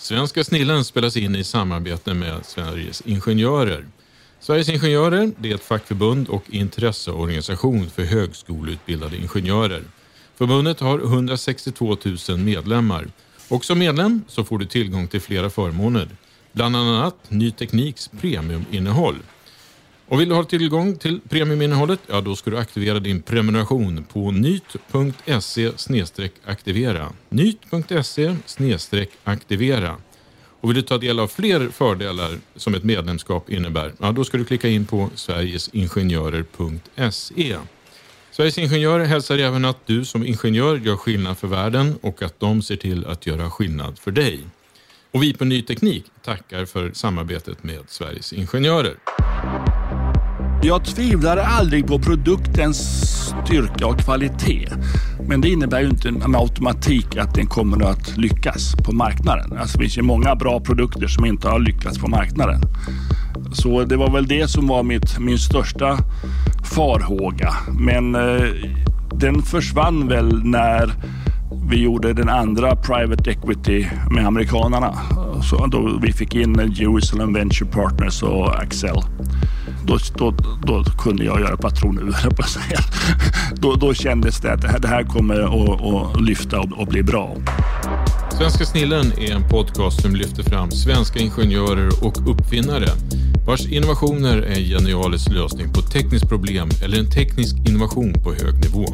Svenska snillen spelas in i samarbete med Sveriges Ingenjörer. Sveriges Ingenjörer det är ett fackförbund och intresseorganisation för högskoleutbildade ingenjörer. Förbundet har 162 000 medlemmar och som medlem så får du tillgång till flera förmåner. Bland annat Ny Tekniks premiuminnehåll. Och vill du ha tillgång till premiuminnehållet, ja då ska du aktivera din prenumeration på nyt.se aktivera. nyt.se aktivera. Och vill du ta del av fler fördelar som ett medlemskap innebär, ja då ska du klicka in på sverigesingenjörer.se. Sveriges Ingenjörer hälsar även att du som ingenjör gör skillnad för världen och att de ser till att göra skillnad för dig. Och vi på Ny Teknik tackar för samarbetet med Sveriges Ingenjörer. Jag tvivlade aldrig på produktens styrka och kvalitet. Men det innebär ju inte med automatik att den kommer att lyckas på marknaden. Alltså det finns ju många bra produkter som inte har lyckats på marknaden. Så det var väl det som var mitt, min största farhåga. Men eh, den försvann väl när vi gjorde den andra private equity med amerikanarna. Så då vi fick in Jerusalem Venture Partners och Axel. Då, då, då kunde jag göra patron nu, på att säga. Då, då kändes det att det här, det här kommer att, att lyfta och, och bli bra. Svenska snillen är en podcast som lyfter fram svenska ingenjörer och uppfinnare vars innovationer är en genialisk lösning på ett tekniskt problem eller en teknisk innovation på hög nivå.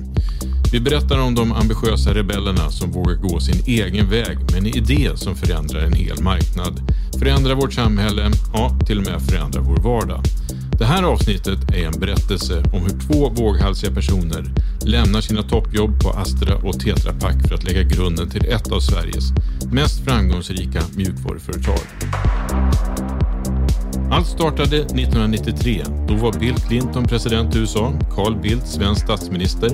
Vi berättar om de ambitiösa rebellerna som vågar gå sin egen väg med en idé som förändrar en hel marknad, förändrar vårt samhälle, ja, till och med förändrar vår vardag. Det här avsnittet är en berättelse om hur två våghalsiga personer lämnar sina toppjobb på Astra och Tetra Pak för att lägga grunden till ett av Sveriges mest framgångsrika mjukvaruföretag. Allt startade 1993. Då var Bill Clinton president i USA, Carl Bildt svensk statsminister.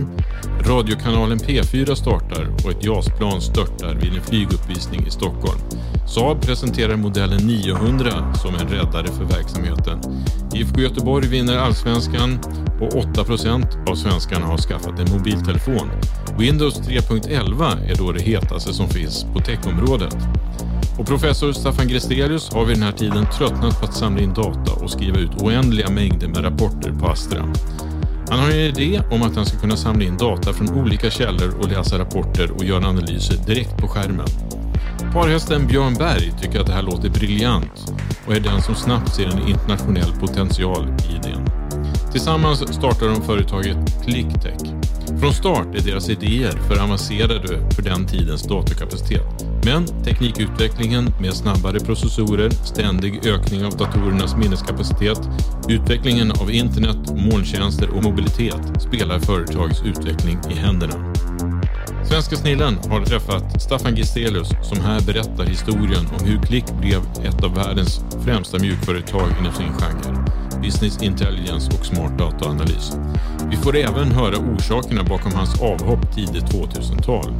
Radiokanalen P4 startar och ett JAS-plan störtar vid en flyguppvisning i Stockholm. Saab presenterar modellen 900 som en räddare för verksamheten. IFK Göteborg vinner allsvenskan och 8% av svenskarna har skaffat en mobiltelefon. Windows 3.11 är då det hetaste som finns på techområdet. Och professor Staffan Grestelius har vid den här tiden tröttnat på att samla in data och skriva ut oändliga mängder med rapporter på Astra. Han har en idé om att han ska kunna samla in data från olika källor och läsa rapporter och göra analyser direkt på skärmen. Parhästen Björn Berg tycker att det här låter briljant och är den som snabbt ser en internationell potential i idén. Tillsammans startar de företaget Clicktech. Från start är deras idéer för avancerade för den tidens datorkapacitet. Men teknikutvecklingen med snabbare processorer, ständig ökning av datorernas minneskapacitet, utvecklingen av internet, molntjänster och mobilitet spelar företagets utveckling i händerna. Svenska snillen har träffat Staffan Gistelius som här berättar historien om hur Klick blev ett av världens främsta mjukföretag inom sin genre, business intelligence och smart dataanalys. Vi får även höra orsakerna bakom hans avhopp tidigt 2000-tal.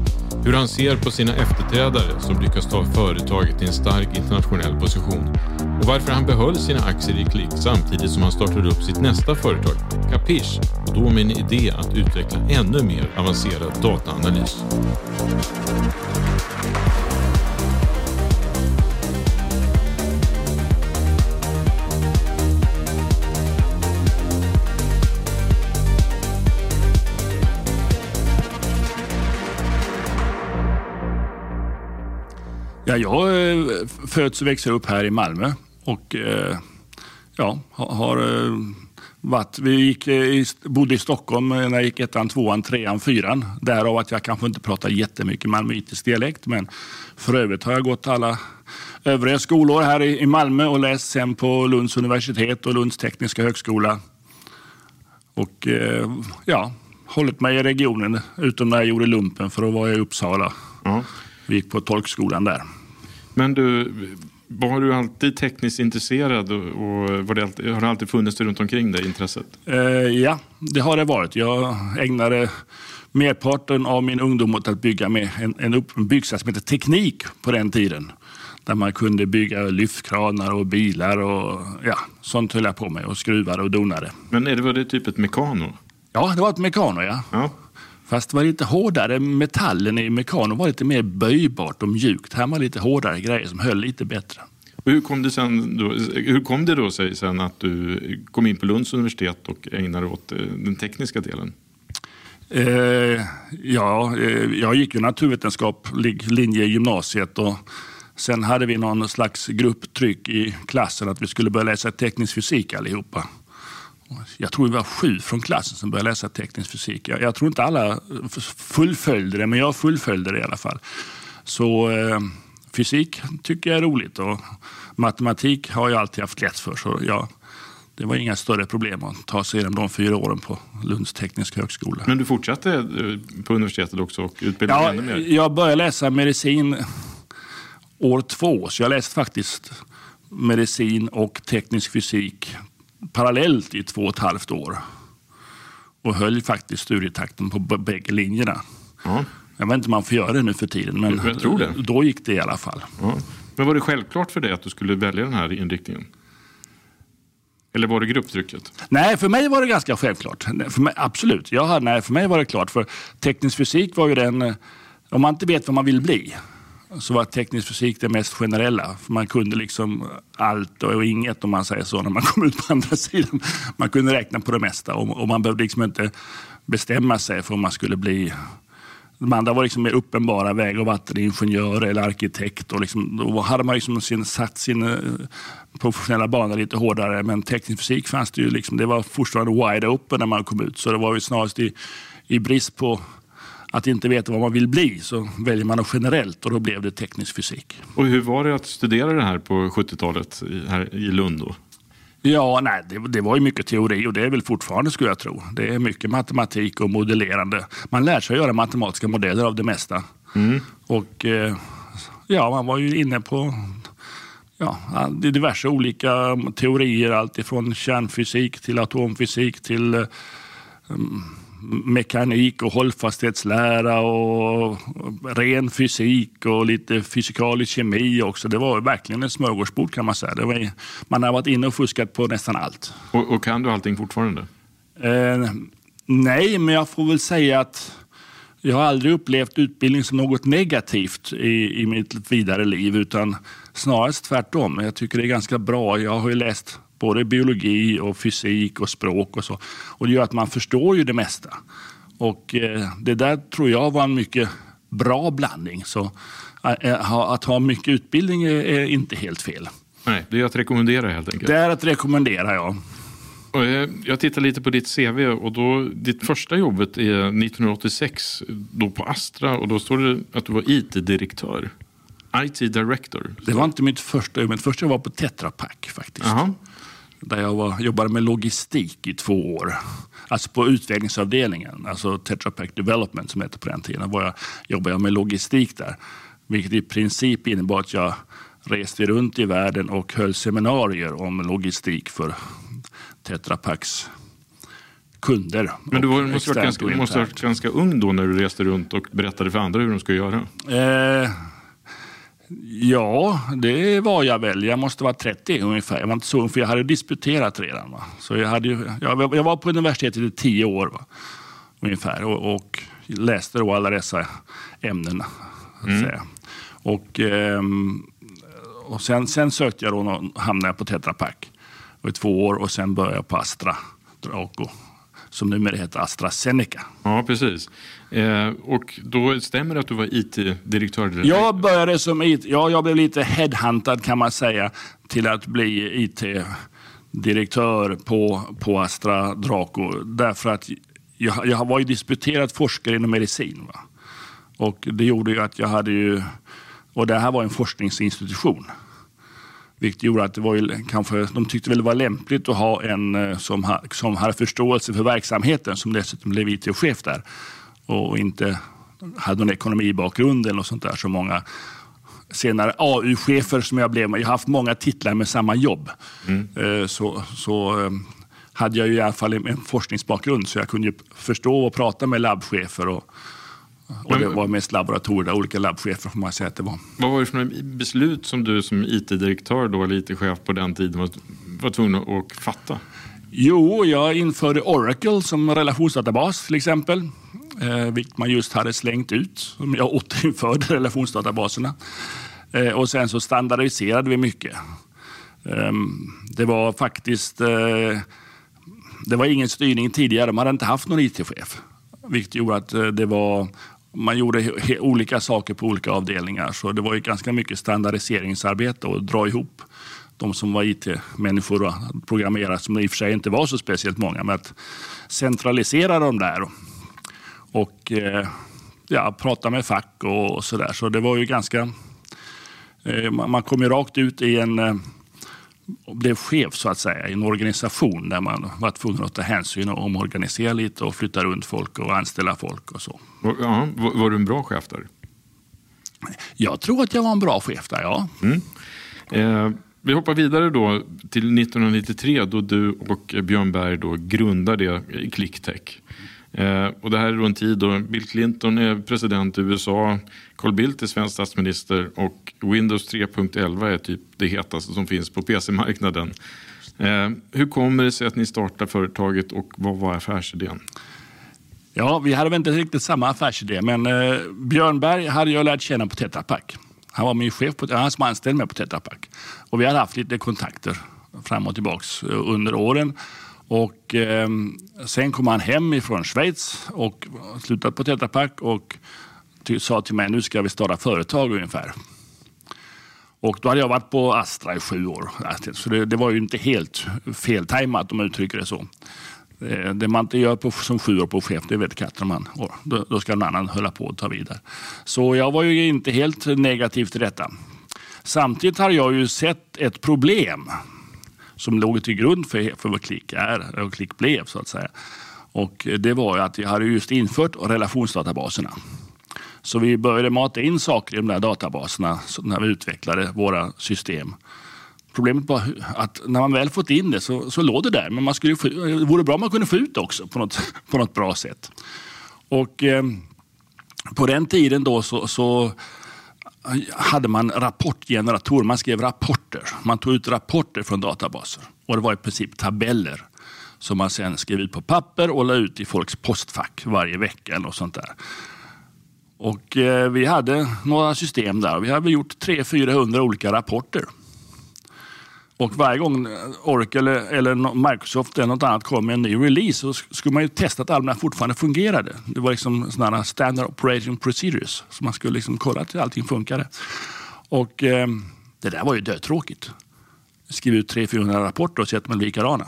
Hur han ser på sina efterträdare som lyckas ta företaget till en stark internationell position och varför han behöll sina aktier i Klick samtidigt som han startade upp sitt nästa företag, Capish och då med en idé att utveckla ännu mer avancerad dataanalys. Ja, jag eh, föds och växer upp här i Malmö och eh, ja, har eh, varit, vi gick, bodde i Stockholm när jag gick ettan, tvåan, trean, fyran. Därav att jag kanske inte pratar jättemycket malmöitisk dialekt men för övrigt har jag gått alla övriga skolor här i Malmö och läst sen på Lunds universitet och Lunds tekniska högskola. Och ja, hållit mig i regionen utom när jag gjorde lumpen för att vara i Uppsala. Mm. Vi gick på tolkskolan där. Men du, var du alltid tekniskt intresserad och, var det alltid, har det alltid funnits runt omkring dig, intresset? Eh, ja, det har det varit. Jag ägnade merparten av min ungdom åt att bygga med en, en, en byggstad som heter Teknik på den tiden. Där man kunde bygga lyftkranar och bilar och ja, sånt höll jag på med och skruvade och donade. Men är det, var det typ ett mekano? Ja, det var ett mekano ja. ja. Fast det var lite hårdare. Metallen i Mekano var lite mer böjbart och mjukt. Här var lite hårdare grejer som höll lite bättre. Och hur, kom det sen då, hur kom det då sig sen att du kom in på Lunds universitet och ägnade åt eh, den tekniska delen? Eh, ja, eh, jag gick ju naturvetenskaplig linje i gymnasiet och sen hade vi någon slags grupptryck i klassen att vi skulle börja läsa teknisk fysik allihopa. Jag tror vi var sju från klassen som började läsa teknisk fysik. Jag, jag tror inte alla fullföljde det, men jag fullföljde det i alla fall. Så eh, fysik tycker jag är roligt och matematik har jag alltid haft lätt för. Så jag, det var inga större problem att ta sig igenom de fyra åren på Lunds tekniska högskola. Men du fortsatte eh, på universitetet också och utbildade ja, ännu mer? Jag började läsa medicin år två, så jag läste faktiskt medicin och teknisk fysik parallellt i två och ett halvt år. Och höll faktiskt studietakten på bägge linjerna. Ja. Jag vet inte om man får göra det nu för tiden, men jag tror det. då gick det i alla fall. Ja. Men var det självklart för dig att du skulle välja den här inriktningen? Eller var det grupptrycket? Nej, för mig var det ganska självklart. Mig, absolut. Jag nej, för mig var det klart. För teknisk fysik var ju den... Eh, om man inte vet vad man vill bli så var teknisk fysik det mest generella. För man kunde liksom allt och inget om man säger så när man kom ut på andra sidan. Man kunde räkna på det mesta och, och man behövde liksom inte bestämma sig för om man skulle bli de andra var liksom mer uppenbara väg och vatteningenjör eller arkitekt. Och liksom, då hade man liksom sin, satt sin eh, professionella bana lite hårdare. Men teknisk fysik fanns det ju liksom, det var fortfarande wide open när man kom ut. Så det var ju snarast i, i brist på att inte veta vad man vill bli så väljer man något generellt och då blev det teknisk fysik. Och hur var det att studera det här på 70-talet här i Lund? Då? Ja, nej, det, det, var ju mycket teori och det är väl fortfarande skulle jag tro. Det är mycket matematik och modellerande. Man lär sig att göra matematiska modeller av det mesta. Mm. Och eh, ja, man var ju inne på ja, diverse olika teorier. Allt ifrån kärnfysik till atomfysik till um, mekanik och hållfasthetslära och ren fysik och lite fysikalisk kemi också. Det var verkligen ett smörgåsbord kan man säga. Var, man har varit inne och fuskat på nästan allt. Och, och kan du allting fortfarande? Eh, nej, men jag får väl säga att jag har aldrig upplevt utbildning som något negativt i, i mitt vidare liv utan snarare tvärtom. Jag tycker det är ganska bra. Jag har ju läst både biologi och fysik och språk och så. Och det gör att man förstår ju det mesta. Och eh, det där tror jag var en mycket bra blandning. Så eh, att ha mycket utbildning är inte helt fel. Nej, det är att rekommendera helt enkelt. Det är att rekommendera, ja. Jag tittar lite på ditt CV och då, ditt första jobbet är 1986 då på Astra och då står det att du var IT-direktör. IT Director. Det var inte mitt första jobb. Mitt första jobb var på Tetra Pak faktiskt. Aha där jag var, jobbade med logistik i två år. Alltså på utvecklingsavdelningen, alltså Tetra Pak Development som hette på den tiden, var jag, jobbade jag med logistik där. Vilket i princip innebar att jag reste runt i världen och höll seminarier om logistik för Tetra Paks kunder. Men du var, måste ha varit ganska, måste varit ganska ung då när du reste runt och berättade för andra hur de ska göra? Eh, Ja, det var jag väl. Jag måste vara 30 ungefär. Jag var inte så ung, för jag hade disputerat redan. Va? Så jag, hade ju, jag, jag var på universitetet i tio år va? ungefär och, och läste då alla dessa ämnen. Mm. Och, ehm, och sen, sen sökte jag då och hamnade på Tetra Pak i två år och sen började jag på Astra Draco som numera heter AstraZeneca. Ja, precis. Eh, och då stämmer det att du var IT-direktör? Jag började som IT, ja, jag blev lite headhuntad kan man säga till att bli IT-direktör på, på Astra Draco. Därför att jag, jag var ju disputerad forskare inom medicin. Va? Och det gjorde ju att jag hade ju, och det här var en forskningsinstitution. Vilket gjorde att det var ju, kanske, de tyckte väl det var lämpligt att ha en eh, som, ha, som hade förståelse för verksamheten som dessutom blev IT-chef där och inte hade någon ekonomibakgrund eller något sånt där som många senare AU-chefer som jag blev. Jag har haft många titlar med samma jobb. Mm. Eh, så, så eh, hade jag ju i alla fall en forskningsbakgrund så jag kunde förstå och prata med labbchefer och, och det var mest laboratorier, olika labbchefer får man säga att det var. Vad var det för beslut som du som IT-direktör då, eller IT-chef på den tiden var, var tvungen att fatta? Jo, jag införde Oracle som relationsdatabas till exempel. eh, vilket man just hade slängt ut, som jag återinförde relationsdatabaserna. Eh, och sen så standardiserade vi mycket. Eh, det var faktiskt eh, det var ingen styrning tidigare. Man hade inte haft någon IT-chef. Vilket gjorde att eh, det var, man gjorde olika saker på olika avdelningar. Så det var ju ganska mycket standardiseringsarbete och dra ihop de som var IT-människor och programmerare, som i och för sig inte var så speciellt många, men att centralisera dem där. Och eh, ja, prata med fack och och Så det var ju ganska... Eh, man kom ju rakt ut i en eh, och blev chef så att säga i en organisation där man var tvungen att ta hänsyn och omorganisera lite och flytta runt folk och anställa folk och så. Ja, var du en bra chef där? Jag tror att jag var en bra chef där, ja. Mm. Eh, vi hoppar vidare då till 1993 då du och Björn Berg då grundade Clicktech. Eh, och det här är då en tid då Bill Clinton är president i USA, Carl Bildt är svensk statsminister och Windows 3.11 är typ det hetaste som finns på PC-marknaden. Eh, hur kommer det sig att ni startar företaget och vad var affärsidén? Ja, vi hade väl inte riktigt samma affärsidé, men eh, Björnberg hade jag lärt känna på Tetra Pak. Han var min chef, på, han som anställd med på Tetra Pak. Och vi hade haft lite kontakter fram och tillbaka eh, under åren. Och, eh, sen kom han hem ifrån Schweiz och slutade på Tetra Pak och sa till mig nu ska vi starta företag ungefär. Och då hade jag varit på Astra i sju år. Så det, det var ju inte helt feltajmat om man uttrycker det så. Eh, det man inte gör på, som sju år på chef, det vet katten man. Då, då ska någon annan hålla på och ta vidare. Så jag var ju inte helt negativ till detta. Samtidigt har jag ju sett ett problem som låg till grund för, för vad Klick är och Klick blev så att säga. Och det var att vi hade just infört relationsdatabaserna. Så vi började mata in saker i de där databaserna när vi utvecklade våra system. Problemet var att när man väl fått in det så, så låg det där. Men man skulle, det vore bra om man kunde få ut det också på något, på något bra sätt. Och eh, på den tiden då så, så hade man rapportgeneratorer. Man skrev rapporter. Man tog ut rapporter från databaser. Och det var i princip tabeller som man sen skrev ut på papper och la ut i folks postfack varje vecka. Eller sånt där. Och eh, vi hade några system där. Vi hade gjort 300-400 olika rapporter. Och varje gång Oracle eller Microsoft eller något annat kom med en ny release så skulle man ju testa att alla fortfarande fungerade. Det var liksom sådana standard operating procedures. Så man skulle liksom kolla att allting funkade. Och eh, det där var ju dödtråkigt. Skriva ut 300-400 rapporter och se att de är likadana.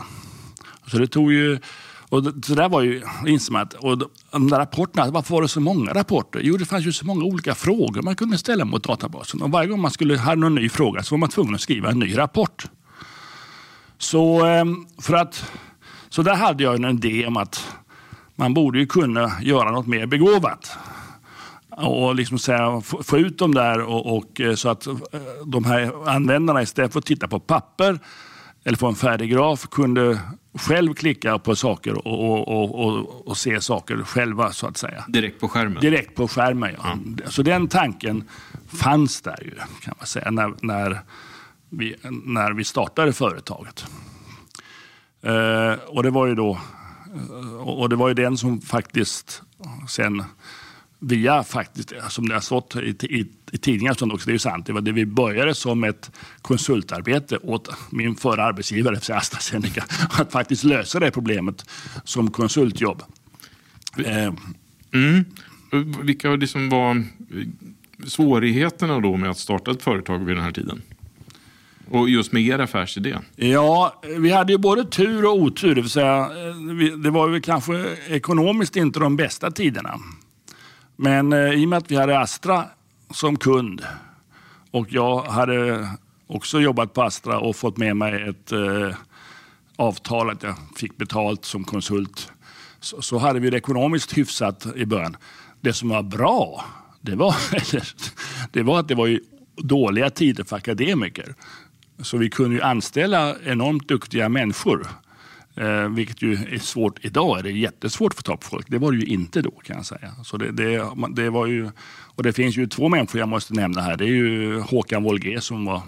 Så det tog ju och så där var ju, inser man att, och de där rapporterna, varför var det så många rapporter? Jo, det fanns ju så många olika frågor man kunde ställa mot databasen. Och varje gång man skulle ha någon ny fråga så var man tvungen att skriva en ny rapport. Så, ehm, för att, så där hade jag en idé om att man borde ju kunna göra något mer begåvat. Och liksom säga, få ut dem där och, och, eh, så att eh, de här användarna istället för att titta på papper eller få en färdig graf kunde själv klicka på saker och, och, och, och, se saker själva så att säga. Direkt på skärmen? Direkt på skärmen, ja. Mm. Så den tanken fanns där ju kan man säga när, när, vi, när vi startade företaget. Eh, och det var ju då och det var ju den som faktiskt sen via faktiskt, som det har stått i, i, i tidningar, som också, det är ju sant, det var det vi började som ett konsultarbete åt min förra arbetsgivare, för AstraZeneca, att faktiskt lösa det problemet som konsultjobb. Eh. Mm. Vilka liksom var svårigheterna då med att starta ett företag vid den här tiden? Och just med er affärsidé? Ja, vi hade ju både tur och otur. Det, vill säga, det var väl kanske ekonomiskt inte de bästa tiderna. Men eh, i och med att vi hade Astra som kund och jag hade också jobbat på Astra och fått med mig ett eh, avtal att jag fick betalt som konsult så, så hade vi det ekonomiskt hyfsat i början. Det som var bra det var, det var att det var dåliga tider för akademiker. Så vi kunde ju anställa enormt duktiga människor Eh, vilket ju är svårt idag. Är det jättesvårt att få tag på folk. Det var det ju inte då kan jag säga. Så det, det, det, var ju, och det finns ju två människor jag måste nämna här. Det är ju Håkan Wolge som var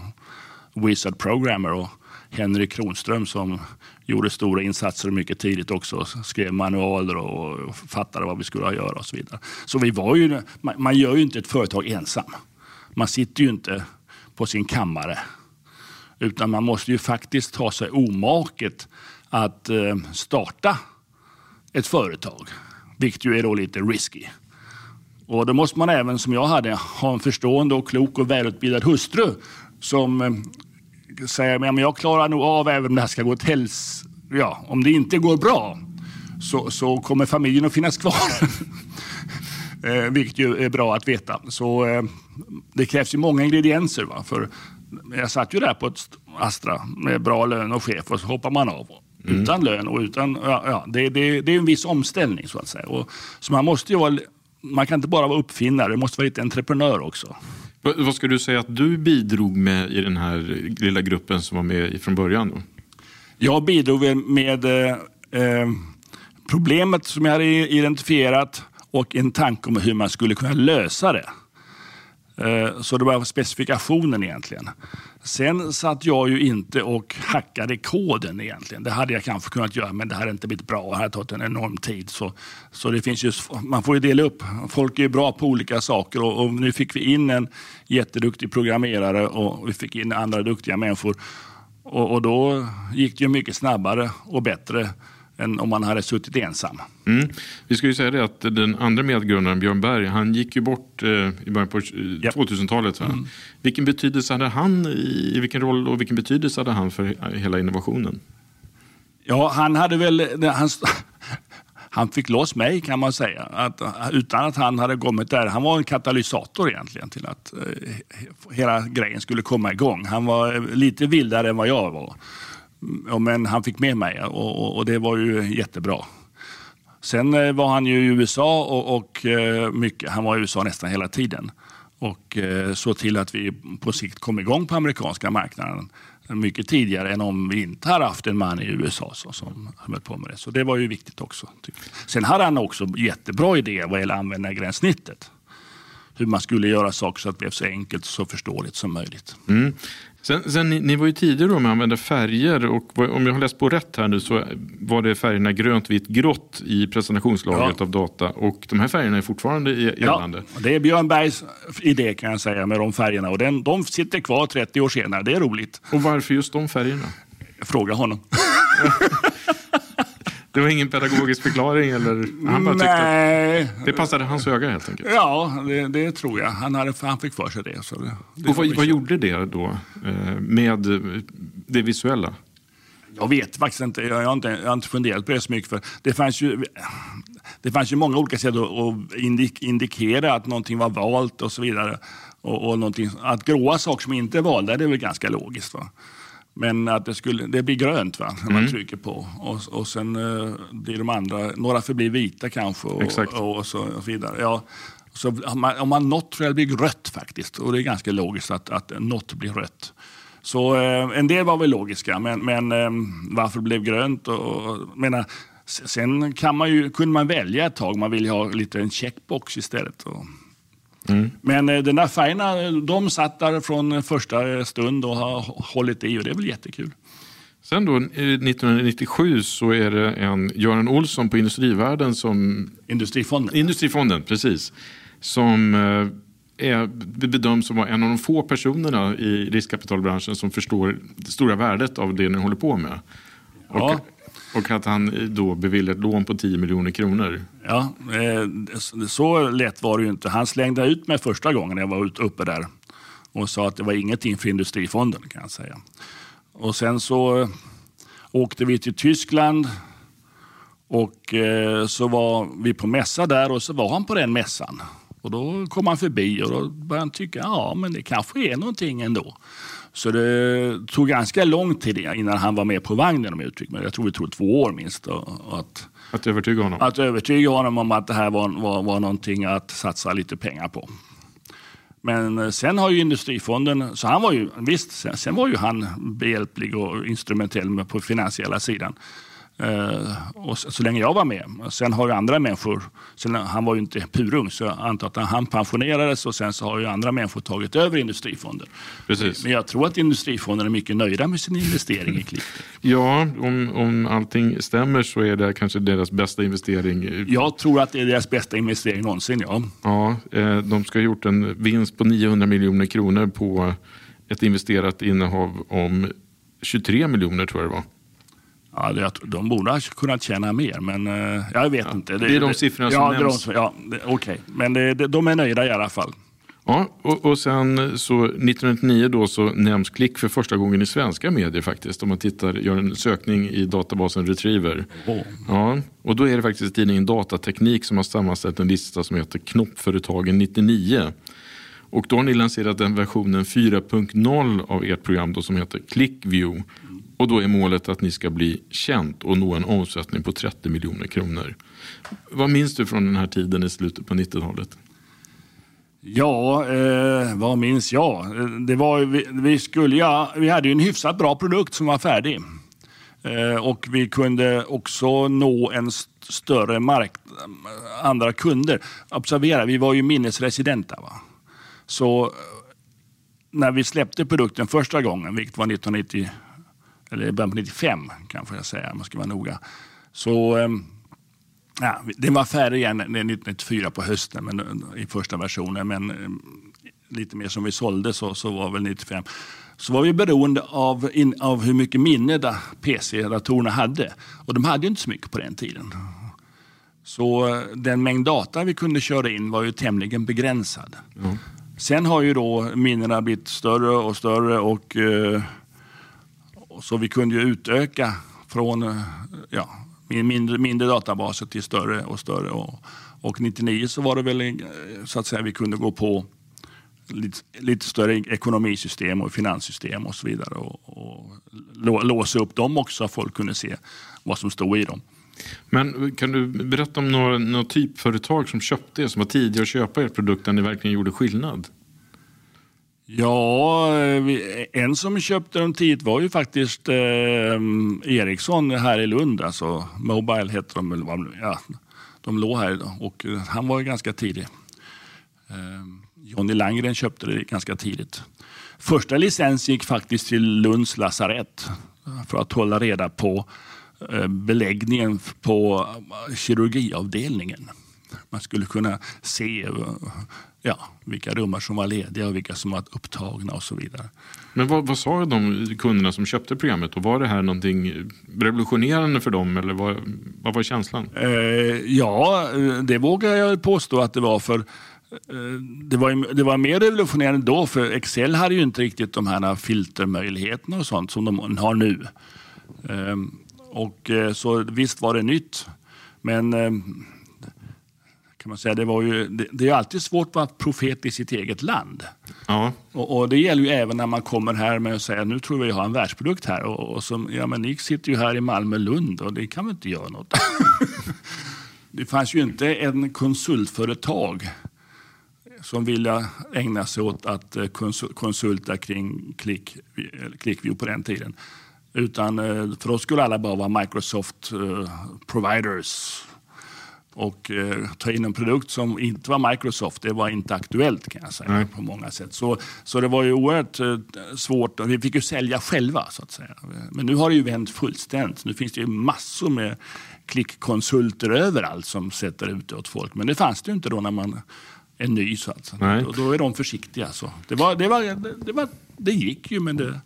Wizard Programmer och Henrik Kronström som gjorde stora insatser mycket tidigt också. Skrev manualer och fattade vad vi skulle göra och så vidare. Så vi var ju, man gör ju inte ett företag ensam. Man sitter ju inte på sin kammare. Utan man måste ju faktiskt ta sig omaket att eh, starta ett företag. Vilket ju är då lite risky. Och då måste man även, som jag hade, ha en förstående och klok och välutbildad hustru som eh, säger att jag klarar nog av även om det här ska gå åt hels... Ja, om det inte går bra så, så kommer familjen att finnas kvar. eh, vilket ju är bra att veta. Så eh, det krävs ju många ingredienser. Va? För jag satt ju där på ett Astra med bra lön och chef och så hoppar man av. Mm. Utan lön och utan... Ja, ja, det, det, det är en viss omställning så att säga. Och, så man måste ju vara... Man kan inte bara vara uppfinnare, det måste vara lite entreprenör också. Vad skulle du säga att du bidrog med i den här lilla gruppen som var med från början? Då? Jag bidrog med eh, eh, problemet som jag hade identifierat och en tanke om hur man skulle kunna lösa det. Eh, så det var specifikationen egentligen. Sen satt jag ju inte och hackade koden egentligen. Det hade jag kanske kunnat göra, men det hade inte blivit bra. Det hade tagit en enorm tid. Så, så det finns just, man får ju dela upp. Folk är bra på olika saker och, och nu fick vi in en jätteduktig programmerare och vi fick in andra duktiga människor. Och, och då gick det ju mycket snabbare och bättre än om man hade suttit ensam. Mm. Vi ska ju säga det att den andra medgrundaren Björn Berg, han gick ju bort eh, i början på yep. 2000-talet. Mm. Vilken betydelse hade han, i vilken roll och vilken betydelse hade han för hela innovationen? Ja, han hade väl, han, han fick loss mig kan man säga. Att, utan att han hade kommit där. Han var en katalysator egentligen till att eh, hela grejen skulle komma igång. Han var lite vildare än vad jag var. Ja, men han fick med mig och, och, det var ju jättebra. Sen eh, var han ju i USA och, och eh, mycket, han var i USA nästan hela tiden. Och eh, såg till att vi på sikt kom igång på amerikanska marknaden mycket tidigare än om vi inte hade haft en man i USA så, som höll på med det. Så det var ju viktigt också. Typ. Sen hade han också jättebra idéer vad gäller användargränssnittet. Hur man skulle göra saker så att det blev så enkelt och så förståeligt som möjligt. Mm. Sen, sen ni, ni, var ju tidigare med att använda färger och om jag har läst på rätt här nu så var det färgerna grönt, vitt, grått i presentationslagret ja. av data och de här färgerna är fortfarande gällande. Ja, det är Björn Bergs idé kan jag säga med de färgerna och den, de sitter kvar 30 år senare. Det är roligt. Och varför just de färgerna? Fråga honom. Det var ingen pedagogisk förklaring? Eller han bara Nej. Det passade hans öga helt enkelt? Ja, det, det tror jag. Han, hade, han fick för sig det. Så det, det och vad, vad gjorde det då eh, med det visuella? Jag vet faktiskt inte. Jag har inte, jag har inte funderat på det så mycket. För det, fanns ju, det fanns ju många olika sätt att indik, indikera att någonting var valt och så vidare. Och, och att gråa saker som inte är valda, det är väl ganska logiskt. Va? Men att det, skulle, det blir grönt va? när man mm. trycker på. Och, och sen uh, blir de andra, några förblir vita kanske. Och, och, och, så, och vidare. Ja, så om man, om man något tror jag blir rött faktiskt. Och det är ganska logiskt att, att något blir rött. Så uh, en del var väl logiska, men, men um, varför det blev grönt? Och, och, menar, sen kan man ju, kunde man välja ett tag, man vill ha lite en checkbox istället. Och, Mm. Men eh, den färgerna, de satt där från första stund och har hållit i och det är väl jättekul. Sen då 1997 så är det en Göran Olsson på Industrivärden som... Industrifonden. Industrifonden, precis. Som eh, är, bedöms som en av de få personerna i riskkapitalbranschen som förstår det stora värdet av det ni håller på med. Ja. Och och att han då beviljade ett lån på 10 miljoner kronor. Ja, eh, så lätt var det ju inte. Han slängde ut mig första gången jag var uppe där och sa att det var ingenting för Industrifonden kan jag säga. Och sen så eh, åkte vi till Tyskland och eh, så var vi på mässa där och så var han på den mässan. Och då kom han förbi och då började han tycka ja men det kanske är någonting ändå. Så det tog ganska lång tid innan han var med på vagnen om jag uttrycker mig. Jag tror det tog två år minst. Att, att övertyga honom? Att övertyga honom om att det här var, var, var någonting att satsa lite pengar på. Men sen har ju Industrifonden, så han var ju, visst, sen, sen var ju han behjälplig och instrumentell på finansiella sidan. Eh, och så, länge jag var med. Sen har ju andra människor, sen, han var ju inte purung så jag antar att han pensionerades och sen så har ju andra människor tagit över Industrifonder. Precis. Men jag tror att Industrifonden är mycket nöjda med sin investering i Klick. Ja, om, om allting stämmer så är det kanske deras bästa investering. Jag tror att det är deras bästa investering någonsin, ja. Ja, eh, de ska ha gjort en vinst på 900 miljoner kronor på ett investerat innehav om 23 miljoner tror jag det var. Ja, det, de borde ha kunnat tjäna mer, men uh, jag vet ja, inte. Det, det är de siffrorna som ja, nämns. De, ja, Okej, okay. men det, de är nöjda i alla fall. Ja, och, och sen så 1999 då så nämns Klick för första gången i svenska medier faktiskt. Om man tittar, gör en sökning i databasen Retriever. Oh. Ja, och då är det faktiskt tidningen Datateknik som har sammanställt en lista som heter Knoppföretagen 99. Och då har ni lanserat den versionen 4.0 av ert program då som heter ClickView. Och då är målet att ni ska bli känt och nå en omsättning på 30 miljoner kronor. Vad minns du från den här tiden i slutet på 90-talet? Ja, eh, vad minns jag? Det var, vi, vi, skulle, ja, vi hade ju en hyfsat bra produkt som var färdig. Eh, och vi kunde också nå en st större marknad, andra kunder. Observera, vi var ju minnesresidenta. Va? Så eh, när vi släppte produkten första gången, vilket var 1990 eller början på 95 kanske jag säga om man ska vara noga. Så ehm, ja, den var färdig igen 1994 på hösten men, i första versionen. Men ehm, lite mer som vi sålde så, så var väl 95. Så var vi beroende av, in, av hur mycket minne PC-datorerna hade. Och de hade inte så mycket på den tiden. Så eh, den mängd data vi kunde köra in var ju tämligen begränsad. Mm. Sen har ju då minnena blivit större och större och eh, så vi kunde ju utöka från eh, ja, mindre, mindre databaser till större och större. Och, och 99 så var det väl eh, så att säga vi kunde gå på lite, lite större ekonomisystem och finanssystem och så vidare och, och låsa upp dem också så att folk kunde se vad som stod i dem. Men kan du berätta om några, några typföretag som köpte er, som var tidiga att köpa er produkt där ni verkligen gjorde skillnad? Ja, eh, en som köpte dem tidigt var ju faktiskt eh, Ericsson här i Lund. Alltså Mobile hette de. Ja, de låg här och eh, han var ganska tidig. Eh, Johnny Langren köpte det ganska tidigt. Första licensen gick faktiskt till Lunds lasarett för att hålla reda på eh, beläggningen på eh, kirurgiavdelningen. Man skulle kunna se ja, vilka rum som var lediga och vilka som var upptagna och så vidare. Men vad, vad sa de kunderna som köpte programmet? Och var det här någonting revolutionerande för dem eller vad, vad var känslan? Eh, ja, det vågar jag påstå att det var. för eh, det var, det var mer revolutionerande då, för Excel hade ju inte riktigt de här filtermöjligheterna och sånt som de har nu. Ehm, och eh, Så visst var det nytt. Men kan man säga. Det, var ju, det, det är alltid svårt att vara profet i sitt eget land. Ja. Och, och, Det gäller ju även när man kommer här med att säga nu tror vi har en världsprodukt här. Och, och som, ja, men ni sitter ju här i Malmö-Lund och det kan väl inte göra något. det fanns ju inte en konsultföretag som ville ägna sig åt att eh, konsulta kring Click, ClickView på den tiden. Utan eh, för oss skulle alla bara vara Microsoft providers och eh, ta in en produkt som inte var Microsoft, det var inte aktuellt kan jag säga Nej. på många sätt. Så, så det var ju oerhört eh, svårt. Vi fick ju sälja själva så att säga. Men nu har det ju vänt fullständigt. Nu finns det ju massor med klickkonsulter överallt som sätter ut åt folk. Men det fanns det ju inte då när man är ny. Så att, då, då är de försiktiga. Så. Det, var, det, var, det, var, det gick ju men det,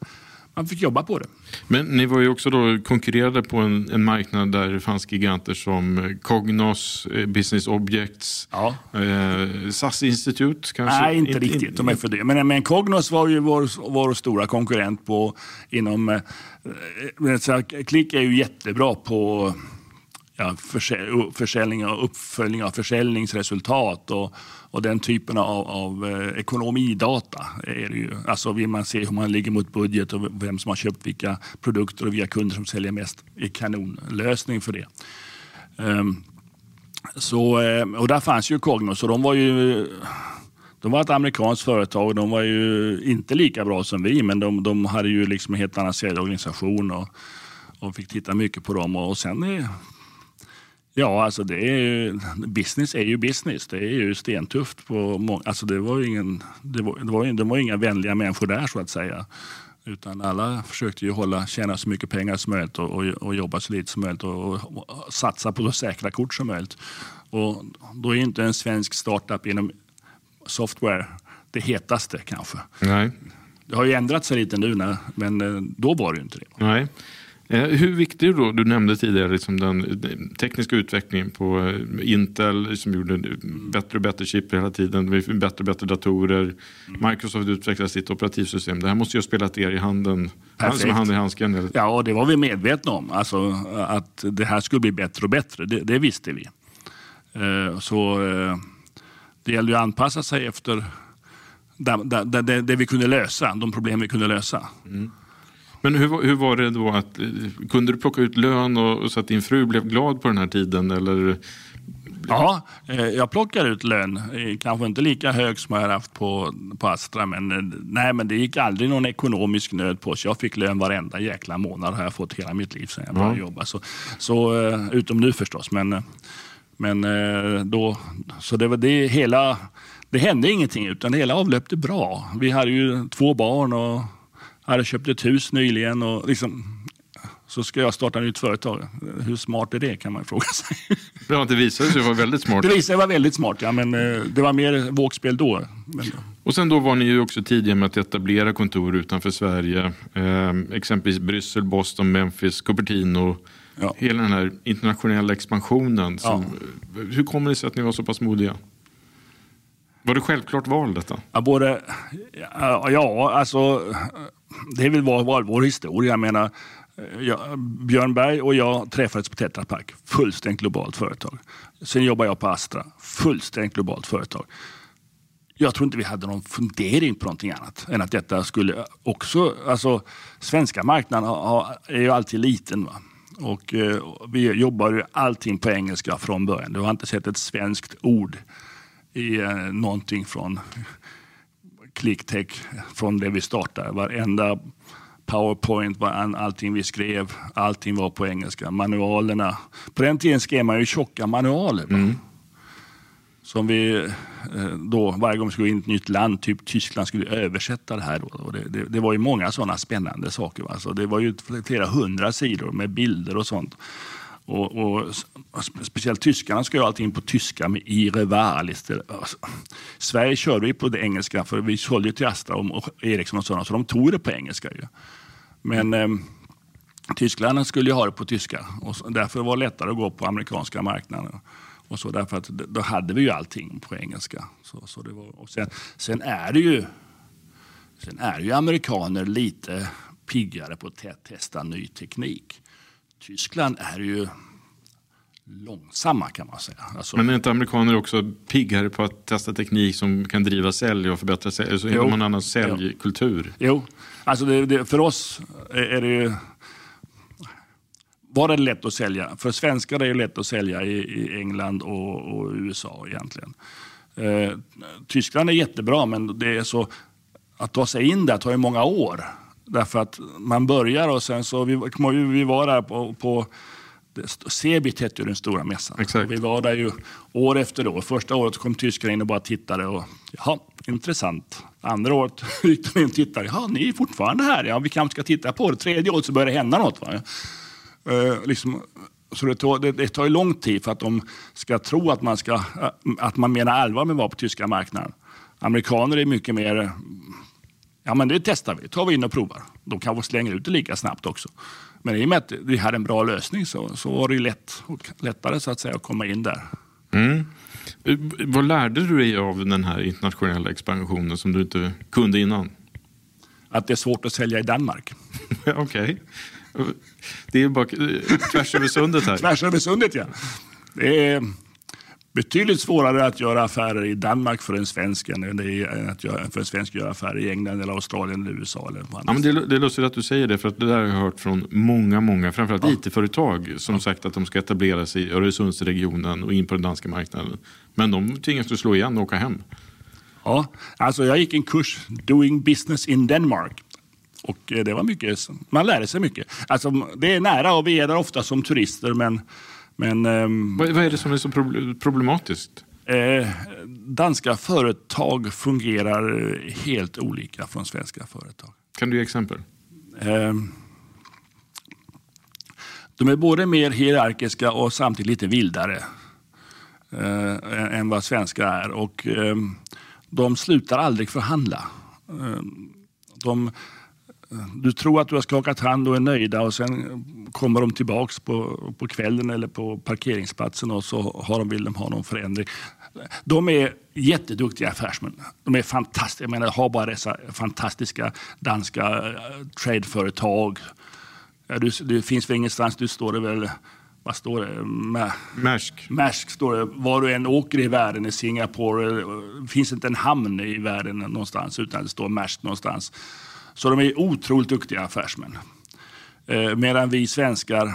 man fick jobba på det. Men ni var ju också då konkurrerade på en, en marknad där det fanns giganter som eh, Cognos, eh, Business Objects, ja. eh, SAS Institut kanske? Nej, inte, inte riktigt. De är för det. Men, men Cognos var ju vår, vår stora konkurrent på inom... Eh, Klick är ju jättebra på ja, försäljning och uppföljning av försäljningsresultat och, och den typen av, av eh, ekonomidata. Är det ju. Alltså vill man se hur man ligger mot budget och vem som har köpt vilka produkter och vilka kunder som säljer mest är kanonlösning för det. Um, så, eh, och där fanns ju Cognos och de var ju de var ett amerikanskt företag. De var ju inte lika bra som vi, men de, de hade ju liksom en helt annan säljorganisation. Och, och fick titta mycket på dem. Och sen Ja, alltså det är ju, business är ju business. Det är ju stentufft. På må, alltså det, var ingen, det, var, det, var, det var inga vänliga människor där så att säga. Utan alla försökte ju hålla, tjäna så mycket pengar som möjligt och, och, och jobba så lite som möjligt och, och, satsa på så säkra kort som möjligt. Och då är inte en svensk startup inom software det hetaste kanske. Nej. Det har ju ändrat sig lite nu, men eh, då var det ju inte det. Nej. Eh, hur viktig är då, du nämnde tidigare liksom den tekniska utvecklingen på eh, Intel som gjorde bättre och bättre chip hela tiden, bättre och bättre datorer. Microsoft utvecklade sitt operativsystem. Det här måste ju ha spelat er i handen, Perfekt. som hand i handsken. Ja, och det var vi medvetna om. Alltså, att det här skulle bli bättre och bättre, det, det visste vi. Så det gällde att anpassa sig efter det, det, det, det vi kunde lösa, de problem vi kunde lösa. Mm. Men hur, hur var det då? att Kunde du plocka ut lön och, så att din fru blev glad på den här tiden? Eller? Ja, eh, jag plockade ut lön. Eh, kanske inte lika hög som jag haft på, på Astra, men, eh, nej, men det gick aldrig någon ekonomisk nöd på oss. Jag fick lön varenda jäkla månad har jag fått hela mitt liv sedan jag började ja. jobba. Så, så, utom nu förstås. Men, men då, så det var det hela det hände ingenting utan det hela avlöpte bra. Vi hade ju två barn och hade köpt ett hus nyligen. Och liksom, så ska jag starta ett nytt företag. Hur smart är det kan man fråga sig. Ja, det visade sig vara väldigt smart. Det visade sig vara väldigt smart, ja, men eh, det var mer vågspel då. Och sen då var ni ju också tidiga med att etablera kontor utanför Sverige. Eh, exempelvis Bryssel, Boston, Memphis, Cupertino. Ja. Hela den här internationella expansionen. Som, ja. Hur kommer det sig att ni var så pass modiga? Var det självklart val detta? Ja, både, ja, alltså det är väl vår, vår, vår historia. Jag menar, jag, Björn Berg och jag träffades på Tetra Pak. Fullständigt globalt företag. Sen jobbar jag på Astra. Fullständigt globalt företag. Jag tror inte vi hade någon fundering på någonting annat än att detta skulle också... Alltså, svenska marknaden är ju alltid liten. Va? Och, eh, vi jobbar ju allting på engelska från början. Du har inte sett ett svenskt ord i eh, någonting från ClickTech från det vi startade. Varenda Powerpoint, allting vi skrev, allting var på engelska. Manualerna. På den tiden skrev man ju tjocka manualer. Mm. Som vi eh, då, varje gång vi skulle in i ett nytt land, typ Tyskland, skulle översätta det här. Då. Det, det, det var ju många sådana spännande saker. Va? Så det var ju flera hundra sidor med bilder och sånt. Och, och, speciellt tyskarna ska ju allting på tyska med i Alltså, Sverige körde ju på det engelska för vi sålde ju till Astra och Ericsson och sådana så de tog det på engelska. Ju. Men eh, Tyskland skulle ju ha det på tyska och därför var det lättare att gå på amerikanska marknaden. Och så därför att då hade vi ju allting på engelska. Så, så det var, och sen, sen, är det ju, sen är ju amerikaner lite piggare på att testa ny teknik. Tyskland är ju långsamma kan man säga. Alltså, Men är inte amerikaner också piggare på att testa teknik som kan driva sälj och förbättra sälj? Så har man en annan säljkultur. Jo, jo. alltså det, det, för oss är det ju... Var det lätt att sälja? För svenskar är det lätt att sälja i, i England och, och, USA egentligen. Eh, Tyskland är jättebra men det är så att ta sig in där tar ju många år. Därför att man börjar och sen så, vi, vi var där på, på Cebit hette ju den stora mässan. Vi var där ju år efter år. Första året kom tyskarna in och bara tittade. Och, Jaha, intressant. Andra året gick de in och tittade. Jaha, ni är fortfarande här. Ja, vi kanske ska titta på det. Tredje året så börjar det hända något. Va? Uh, liksom, så det tar, det, det tar ju lång tid för att de ska tro att man, ska, att man menar allvar med att vara på tyska marknaden. Amerikaner är mycket mer Ja, men det testar vi. tar vi in och provar. De kanske slänger ut det lika snabbt också. Men i och med att vi hade en bra lösning så, så var det lätt, lättare så att, säga, att komma in där. Mm. Vad lärde du dig av den här internationella expansionen som du inte kunde innan? Att det är svårt att sälja i Danmark. Okej. Okay. Det är bara tvärs över sundet här. tvärs över sundet, ja. Det är, betydligt svårare att göra affärer i Danmark för en svensk än det är att göra, för en svensk göra affärer i England, eller Australien eller USA. Eller på ja, men det, det är lustigt att du säger det, för att det där har jag hört från många, många, framförallt ja. IT-företag som ja. sagt att de ska etablera sig i Öresundsregionen och in på den danska marknaden. Men de tvingas slå igen och åka hem. Ja, alltså jag gick en kurs, Doing Business in Denmark. Och det var mycket, man lärde sig mycket. Alltså, det är nära och vi är där ofta som turister men... men ehm, vad, vad är det som är så problematiskt? Eh, danska företag fungerar helt olika från svenska företag. Kan du ge exempel? Eh, de är både mer hierarkiska och samtidigt lite vildare eh, än vad svenska är. Och, eh, de slutar aldrig förhandla. Eh, de, du tror att du har skakat hand och är nöjda och sen kommer de tillbaks på, på kvällen eller på parkeringsplatsen och så har de, vill de ha någon förändring. De är jätteduktiga affärsmän. De är fantastiska. Jag menar, har bara dessa fantastiska danska uh, tradeföretag. Du, det finns väl ingenstans, du står det väl vad står det? Märsk. Märsk står det. Var du än åker i världen, i Singapore, det finns inte en hamn i världen någonstans utan det står Märsk någonstans. Så de är otroligt duktiga affärsmän. Eh, medan vi svenskar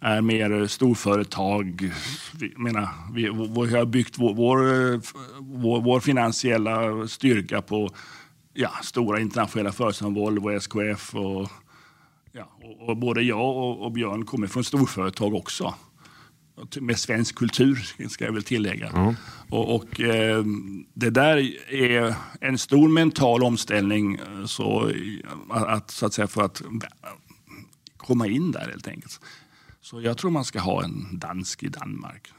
är mer storföretag. Vi, menar, vi, vi har byggt vår, vår, vår, finansiella styrka på ja, stora internationella företag som Volvo, SKF och, ja, och, och både jag och, och, Björn kommer från storföretag också. Med svensk kultur ska jag väl tillägga. Mm. Och, och eh, det där är en stor mental omställning så, att, så att säga, för att komma in där helt enkelt. Så jag tror man ska ha en dansk i Danmark.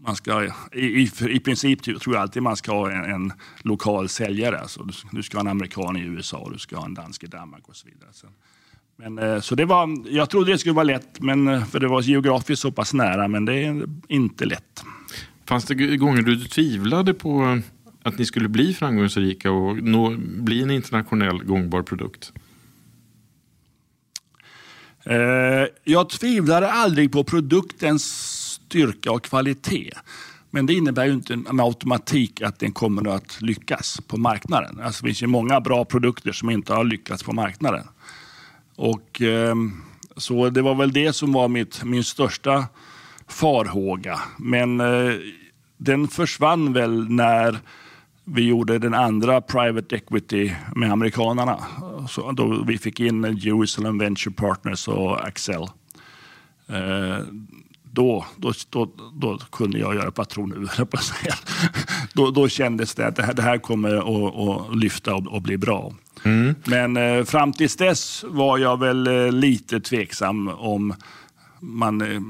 Man ska, i, i, I princip tror jag alltid man ska ha en, en lokal säljare. Alltså du, du, ska ha en amerikan i USA, du ska ha en dansk i Danmark och så vidare. Så, men, eh, så det var, jag trodde det skulle vara lätt, men, eh, för det var geografiskt så pass nära, men det är inte lätt. Fanns det gånger du tvivlade på att ni skulle bli framgångsrika och nå, bli en internationell gångbar produkt? Eh, jag tvivlade aldrig på produktens styrka och kvalitet. Men det innebär ju inte med automatik att den kommer att lyckas på marknaden. Alltså det finns ju många bra produkter som inte har lyckats på marknaden. Och, ehm, så det var väl det som var mitt, min största farhåga. Men eh, den försvann väl när vi gjorde den andra private equity med amerikanerna. Så då vi fick in Jerusalem Venture Partners och Axel. Eh, då, då, då, då, kunde jag göra patron ur. på. Då, då kändes det att det här, det här kommer att, att lyfta och, och, bli bra. Mm. Men eh, fram tills dess var jag väl eh, lite tveksam om man, eh,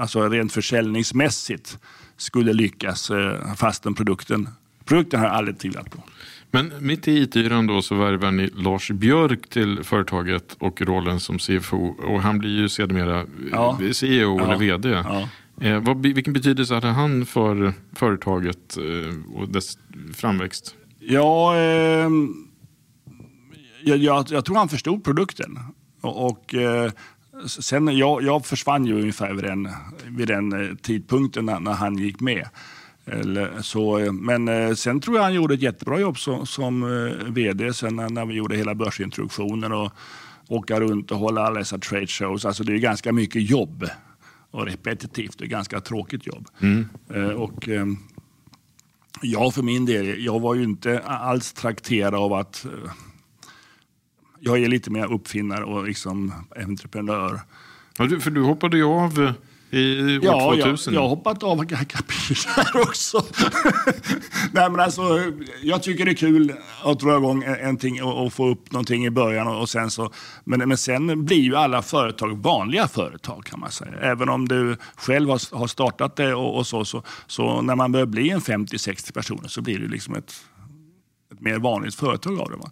alltså rent försäljningsmässigt, skulle lyckas eh, fastän produkten Produkten har jag aldrig tvivlat på. Men mitt i IT-yran då så värvar ni Lars Björk till företaget och rollen som CFO. Och han blir ju sedermera ja. CEO ja. eller VD. Ja. Eh, vad, vilken betydelse hade han för företaget eh, och dess framväxt? Ja, eh, jag, jag, jag, tror han förstod produkten. Och, och eh, sen, jag, jag försvann ju ungefär vid den, vid den eh, tidpunkten när, när han gick med. Eller så, men eh, sen tror jag han gjorde ett jättebra jobb som, som vd sen när vi gjorde hela börsintroduktionen och åka runt och hålla alla dessa trade shows. Alltså det är ganska mycket jobb och repetitivt. Det är ganska tråkigt jobb. Mm. Och, jag för min del, jag var ju inte alls trakterad av att jag är lite mer uppfinnare och liksom entreprenör. Ja, du, för du hoppade ju av i år ja, 2000? Jag, jag har hoppat av kapitel också. Nej, men alltså, jag tycker det är kul att dra igång en och, och få upp någonting i början. Och, sen så, men, men sen blir ju alla företag vanliga företag kan man säga. Även om du själv har, har startat det och, och, så, så, så när man börjar bli en 50-60 personer så blir det liksom ett, ett mer vanligt företag av det. Va?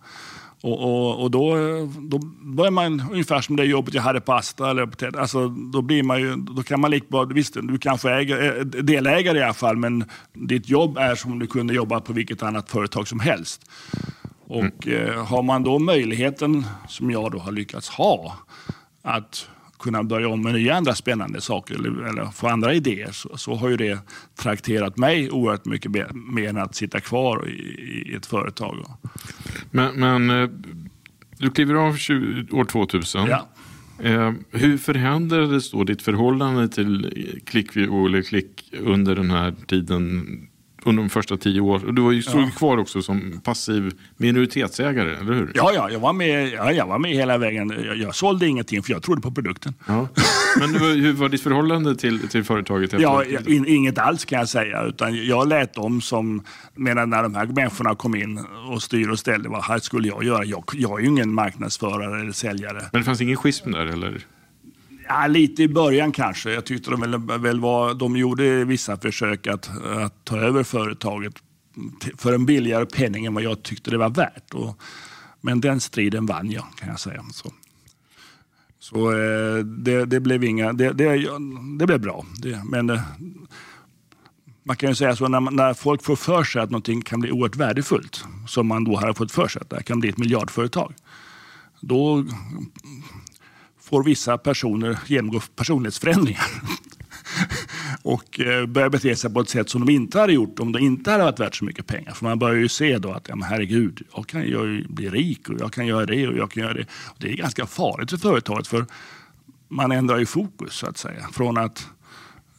Och, och, och, då, då börjar man ungefär som det jobbet jag hade på Astra. Eller alltså, då, blir man ju, då kan man lika visst du kanske är delägare i alla fall, men ditt jobb är som om du kunde jobba på vilket annat företag som helst. Och mm. eh, har man då möjligheten, som jag då har lyckats ha, att kunna börja om med nya andra spännande saker eller, eller få andra idéer så, så, har ju det trakterat mig oerhört mycket mer än att sitta kvar i, i ett företag. Men, men eh, du kliver av 20, år 2000. Ja. Eh, hur förändrades då ditt förhållande till eller Klick under den här tiden under de första tio åren. Du var ju, stod ja. kvar också som passiv minoritetsägare, eller hur? Ja, ja, jag var med, ja, jag var med hela vägen. Jag, jag sålde ingenting för jag trodde på produkten. Ja. Men hur var ditt förhållande till, till företaget? Ja, in, inget alls kan jag säga. Utan jag lät dem som, medan när de här människorna kom in och styrde och ställde, vad här skulle jag göra? Jag, jag är ju ingen marknadsförare eller säljare. Men det fanns ingen schism där eller? Ja, lite i början kanske. Jag tyckte de, väl, väl var, de gjorde vissa försök att, att ta över företaget för en billigare penning än vad jag tyckte det var värt. Och, men den striden vann jag kan jag säga. Så, så eh, det, det, blev inga, det, det, det blev bra. Det, men eh, man kan ju säga så när, när folk får för sig att någonting kan bli oerhört värdefullt, som man då har fått för sig att det kan bli ett miljardföretag. Då får vissa personer genomgå personlighetsförändringar och eh, börjar bete sig på ett sätt som de inte hade gjort om det inte hade varit värt så mycket pengar. För man börjar ju se då att, ja, men herregud, jag kan ju bli rik och jag kan göra det och jag kan göra det. Och det är ganska farligt för företaget för man ändrar ju fokus så att säga. Från att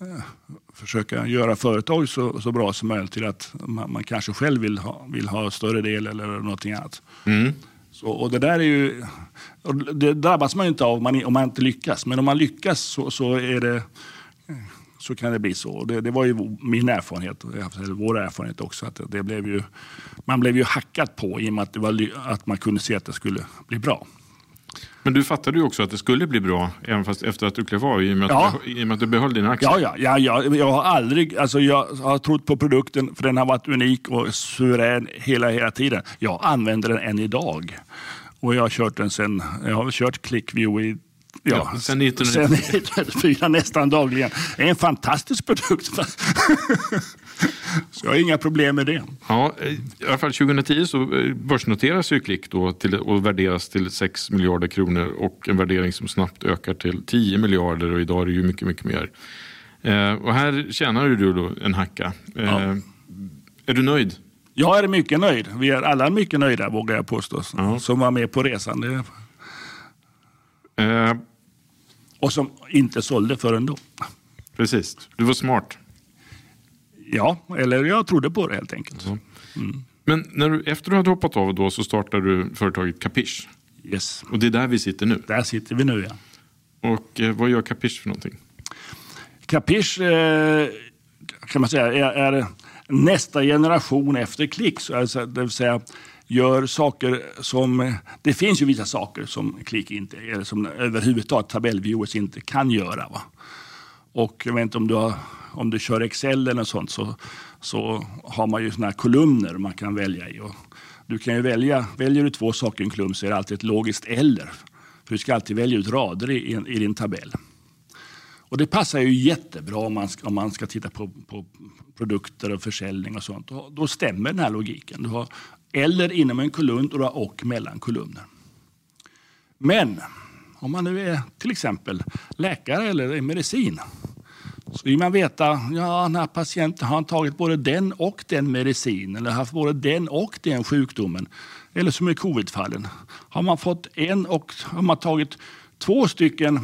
eh, försöka göra företag så, så bra som möjligt till att man, man, kanske själv vill ha, vill ha större del eller någonting annat. Mm. Så, och det där är ju, det drabbas man ju inte av om man, om man inte lyckas. Men om man lyckas så, så, är det, så kan det bli så. Det, det var ju min erfarenhet, eller vår erfarenhet också. Att det blev ju, man blev ju hackat på i och med att, det var, att man kunde se att det skulle bli bra. Men du fattade ju också att det skulle bli bra även fast efter att du klev av i och med att, ja. du, i med att du behöll dina aktier. Ja, ja, ja, ja, jag har aldrig, alltså jag har trott på produkten för den har varit unik och suverän hela, hela tiden. Jag använder den än idag. Och jag har kört den sen, jag har kört ClickView i Ja, ja, sen 1994 nästan dagligen. Det är en fantastisk produkt. så jag har inga problem med det. Ja, I alla fall 2010 så eh, börsnoteras ju Klick då till, och värderas till 6 miljarder kronor och en värdering som snabbt ökar till 10 miljarder och idag är det ju mycket, mycket mer. Eh, och här tjänar du då en hacka. Eh, ja. Är du nöjd? Jag är mycket nöjd. Vi är alla mycket nöjda vågar jag påstå. Ja. Som var med på resan. Eh. Och som inte sålde förrän då. Precis. Du var smart. Ja, eller jag trodde på det helt enkelt. Mm. Mm. Men när du, efter du hade hoppat av då så startade du företaget Capiche. Yes. Och det är där vi sitter nu? Där sitter vi nu ja. Och eh, vad gör Capiche för någonting? Capiche eh, kan man säga är, är nästa generation efter Klick. Alltså, det vill säga gör saker som... Det finns ju vissa saker som Klick inte, eller som överhuvudtaget tabellviewers inte kan göra. Va? Och jag vet inte om du, har, om du kör Excel eller något sånt så, så har man ju såna här kolumner man kan välja i. Och du kan ju välja, väljer du två saker i en kolumn så är det alltid ett logiskt eller. För du ska alltid välja ut rader i, i din tabell. Och det passar ju jättebra om man ska, om man ska titta på, på produkter och försäljning och sånt. Då, då stämmer den här logiken. Du har eller inom en kolumn och, du har och mellan kolumner. Men om man nu är till exempel läkare eller medicin så vill man veta, ja, den här patienten har tagit både den och den medicin eller haft både den och den sjukdomen. Eller som i covidfallen. Har man fått en och har man tagit två stycken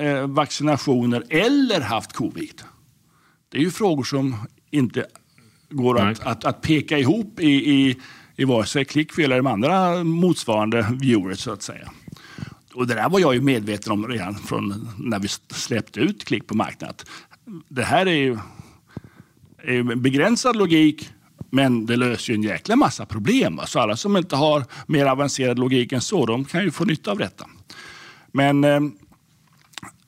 eh, vaccinationer eller haft covid? Det är ju frågor som inte går att, att, att, peka ihop i, i, i vare sig Clickview eller de andra motsvarande viewers så att säga. Och det där var jag ju medveten om redan från när vi släppte ut Klick på marknaden. Det här är ju är begränsad logik men det löser ju en jäkla massa problem. Så alla som inte har mer avancerad logik än så, de kan ju få nytta av detta. Men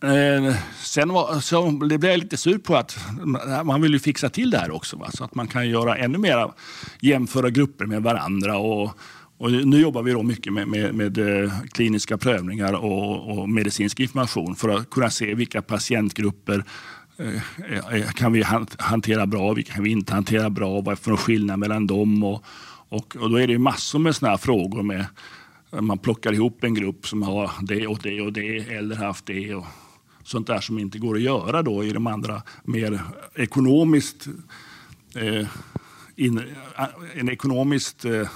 Eh, eh sen var, så blev jag lite sur på att man vill ju fixa till det här också. Va? Så att man kan göra ännu mer, jämföra grupper med varandra. Och, och nu jobbar vi då mycket med, med, med eh, kliniska prövningar och, och, medicinsk information för att kunna se vilka patientgrupper eh, eh, kan vi hantera bra, vilka kan vi inte hantera bra, vad är för skillnad mellan dem. Och, och, och då är det massor med sådana här frågor med man plockar ihop en grupp som har det och det och det eller haft det. Och, sånt där som inte går att göra då i de andra mer ekonomiskt eh, in, en ekonomiskt eh,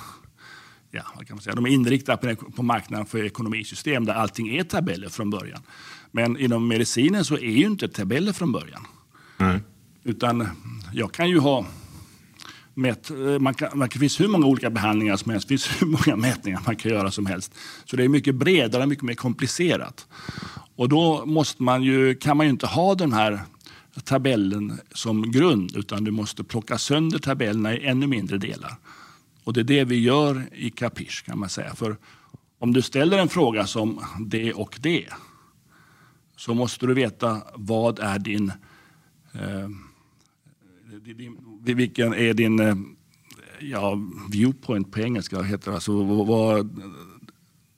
ja, vad kan man säga, de är inriktade på, på marknaden för ekonomisystem där allting är tabeller från början. Men inom medicinen så är ju inte tabeller från början. Mm. Utan jag kan ju ha Mät, eh, man kan, man, det finns hur många olika behandlingar som helst, det finns hur många mätningar man kan göra som helst. Så det är mycket bredare och mycket mer komplicerat. Och då måste man ju, kan man ju inte ha den här tabellen som grund utan du måste plocka sönder tabellerna i ännu mindre delar. Och Det är det vi gör i Capiche kan man säga. För om du ställer en fråga som det och det så måste du veta vad är din... Eh, vilken är din eh, ja, viewpoint på engelska? Heter det, alltså, vad,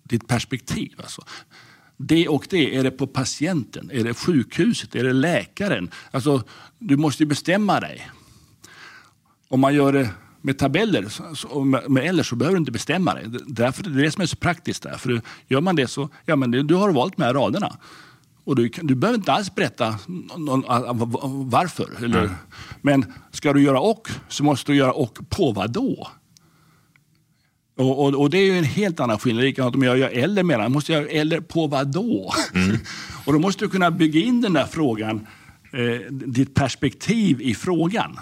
ditt perspektiv. Alltså. Det och det, är det på patienten? Är det sjukhuset? Är det läkaren? Alltså, du måste bestämma dig. Om man gör det med tabeller och med eller så behöver du inte bestämma dig. Därför, det är det som är så praktiskt. Där. För gör man det så ja, men du har valt de här raderna. Och du, du behöver inte alls berätta någon, varför. Eller, mm. Men ska du göra och så måste du göra och på vad då? Och, och, och, det är ju en helt annan skillnad. Likadant om jag gör eller mellan. Måste jag göra eller på vad då? Mm. och då måste du kunna bygga in den där frågan, eh, ditt perspektiv i frågan.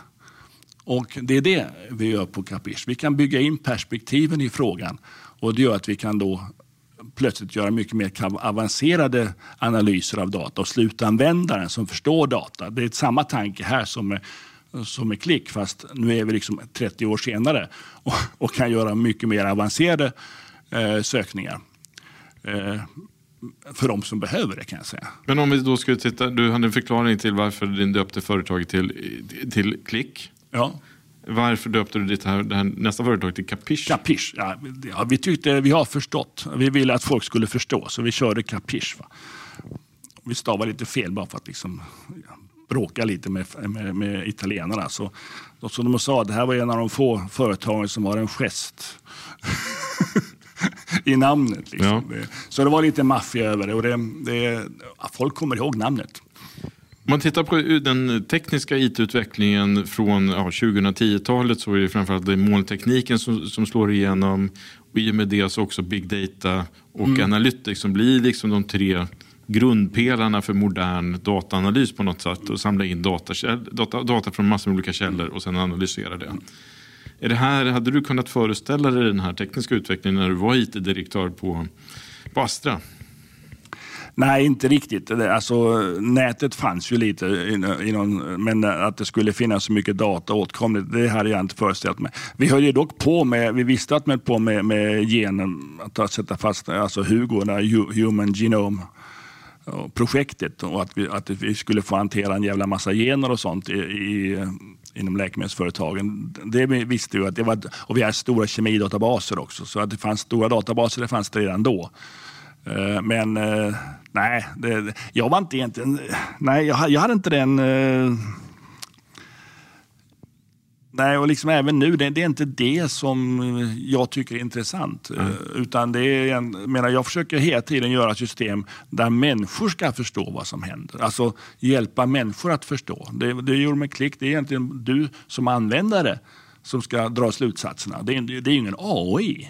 Och det är det vi gör på Capish. Vi kan bygga in perspektiven i frågan och det gör att vi kan då plötsligt göra mycket mer avancerade analyser av data och slutanvändaren som förstår data. Det är samma tanke här som med, som med klick fast nu är vi liksom 30 år senare och, och kan göra mycket mer avancerade eh, sökningar. Eh, för de som behöver det kan jag säga. Men om vi då skulle titta, du hade en förklaring till varför din döpte företaget till, till Klick. Ja. Varför döpte du ditt här, det här nästa företag till Capiche? Capiche, ja, ja, vi tyckte vi har förstått. Vi ville att folk skulle förstå, så vi körde Capiche. Va? Vi stavade lite fel bara för att liksom, ja, bråka lite med, med, med italienarna. Så, som de sa, det här var en av de få företagen som har en gest i namnet. Liksom. Ja. Så det var lite maffia över det. Och det, det folk kommer ihåg namnet. Om man tittar på den tekniska IT-utvecklingen från ja, 2010-talet så är det framförallt det molntekniken som, som slår igenom. Och I och med det så också big data och mm. analytics som blir liksom de tre grundpelarna för modern dataanalys på något sätt. Och samla in data, data, data från massor av olika källor och sen analysera det. Är det här, hade du kunnat föreställa dig den här tekniska utvecklingen när du var IT-direktör på, på Astra? Nej, inte riktigt. Alltså, nätet fanns ju lite, men att det skulle finnas så mycket data åtkomligt, det hade jag inte föreställt mig. Vi höll ju dock på med, vi visste att man på med, med genen, att sätta fast alltså Hugo, Human Genome eh, projektet och att vi, att vi skulle få hantera en jävla massa gener och sånt i, i eh, inom läkemedelsföretagen. Det visste vi att det var, och vi har stora kemidatabaser också, så att det fanns stora databaser, det fanns det redan då. Eh, men nej, det, jag var inte egentligen... Nej, jag, jag hade inte den... Eh, nej, och liksom även nu, det, det, är inte det som jag tycker är intressant. Mm. Utan det är en, menar, jag försöker hela tiden göra system där människor ska förstå vad som händer. Alltså hjälpa människor att förstå. Det, det gjorde med klick, det är egentligen du som användare som ska dra slutsatserna. Det är, det är ingen AI.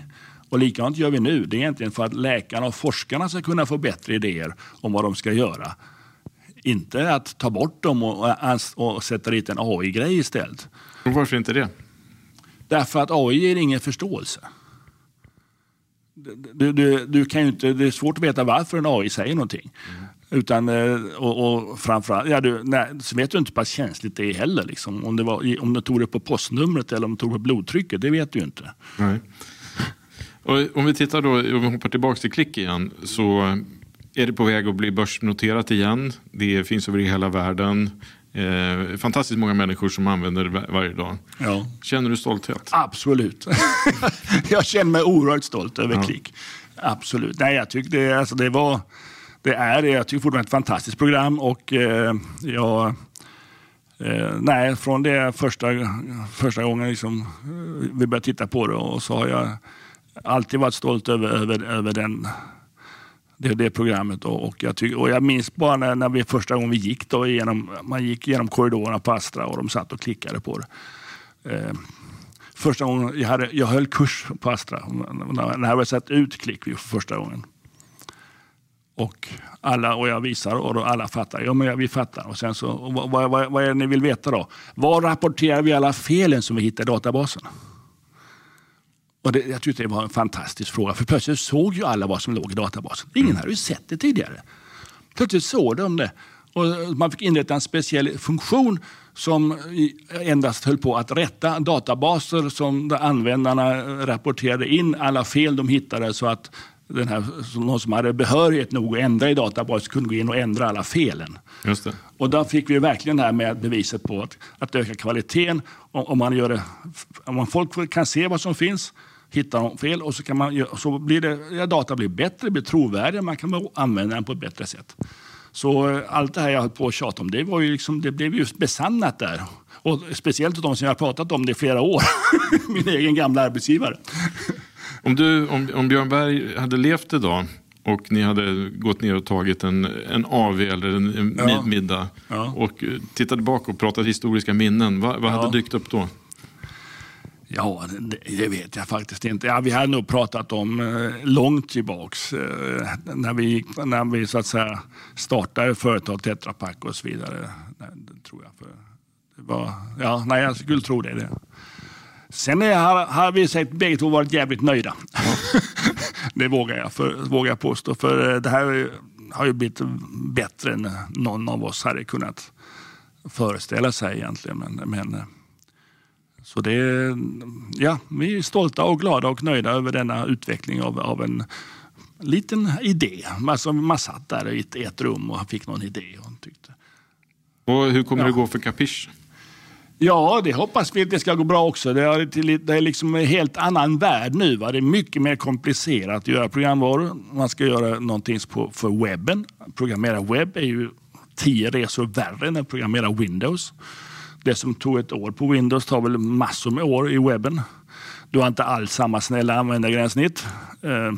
Och likadant gör vi nu. Det är egentligen för att läkarna och forskarna ska kunna få bättre idéer om vad de ska göra. Inte att ta bort dem och, och sätta dit en AI-grej istället. Och varför inte det? Därför att AI ger ingen förståelse. Du, du, du, kan inte, det är svårt att veta varför en AI säger någonting. Mm. Utan, eh, och, och framförallt, ja, du, nej, så vet du inte hur pass känsligt det är heller. Liksom. Om, det var, om du tog det på postnumret eller om du tog det på blodtrycket, det vet du inte. Nej. Och om vi tittar då, om vi hoppar tillbaka till Klick igen, så är det på väg att bli börsnoterat igen. Det finns över hela världen. Eh, fantastiskt många människor som använder det varje dag. Ja. Känner du stolthet? Absolut. jag känner mig oerhört stolt över ja. Klick. Absolut. Nej, jag tycker det, alltså det var... Det är jag tycker fortfarande ett fantastiskt program och eh, jag... Eh, nej, från det första, första gången liksom, eh, vi började titta på det och så har jag alltid varit stolt över, över, över den, det, det programmet. Och, och, jag tyck, och jag minns bara när, när vi första gången vi gick då genom, man gick genom korridorerna på Astra och de satt och klickade på det. Eh, första gången jag, hade, jag höll kurs på Astra, när, när jag hade satt ut klick för första gången. Och, alla, och jag visar och alla fattar. Ja, men vi fattar. Och sen så, vad, vad, vad är det ni vill veta då? Var rapporterar vi alla felen som vi hittar i databasen? Och det, jag tyckte det var en fantastisk fråga, för plötsligt såg ju alla vad som låg i databasen. Ingen mm. hade ju sett det tidigare. Plötsligt såg de det. Och man fick inrätta en speciell funktion som endast höll på att rätta databaser som användarna rapporterade in alla fel de hittade så att den här, någon som hade behörighet nog att ändra i databasen kunde gå in och ändra alla felen. Just det. Och då fick vi verkligen det här med beviset på att, att öka kvaliteten. Om, man gör det, om folk kan se vad som finns, hittar de fel och så, kan man, så blir det, ja, data blir bättre, blir trovärdigare, man kan använda den på ett bättre sätt. Så eh, allt det här jag höll på att tjata om, det, var ju liksom, det blev just besannat där. Och speciellt de som jag har pratat om det i flera år. Min egen gamla arbetsgivare. Om, du, om, om Björn Berg hade levt idag och ni hade gått ner och tagit en, en AV eller en, ja. middag ja. och tittade bak och pratat historiska minnen, vad, vad hade dykt upp då? Ja, det, det, vet jag faktiskt inte. Ja, vi hade nog pratat om eh, långt tillbaks. Eh, när, vi, när vi så att säga startade företag Tetra Pak och så vidare. Det, tror jag. För det var, ja, nej, jag skulle tro det. det. Sen är, har, har vi säkert bägge två varit jävligt nöjda. det vågar jag, för, vågar jag påstå. För eh, det här har ju blivit bättre än någon av oss hade kunnat föreställa sig egentligen. Men, men eh, så det, ja, vi är stolta och glada och nöjda över denna utveckling av, av en liten idé. Alltså man satt där i ett, ett rum och fick någon idé. Och, tyckte. och hur kommer ja. det gå för Capiche? Ja, det hoppas vi att det ska gå bra också. Det är, det är liksom en helt annan värld nu. Va? Det är mycket mer komplicerat att göra programvaror. Man ska göra någonting på, för webben. Programmera webb är ju tio resor värre än att programmera Windows. Det som tog ett år på Windows tar väl massor med år i webben. Du har inte alls samma snälla användargränssnitt. Eh,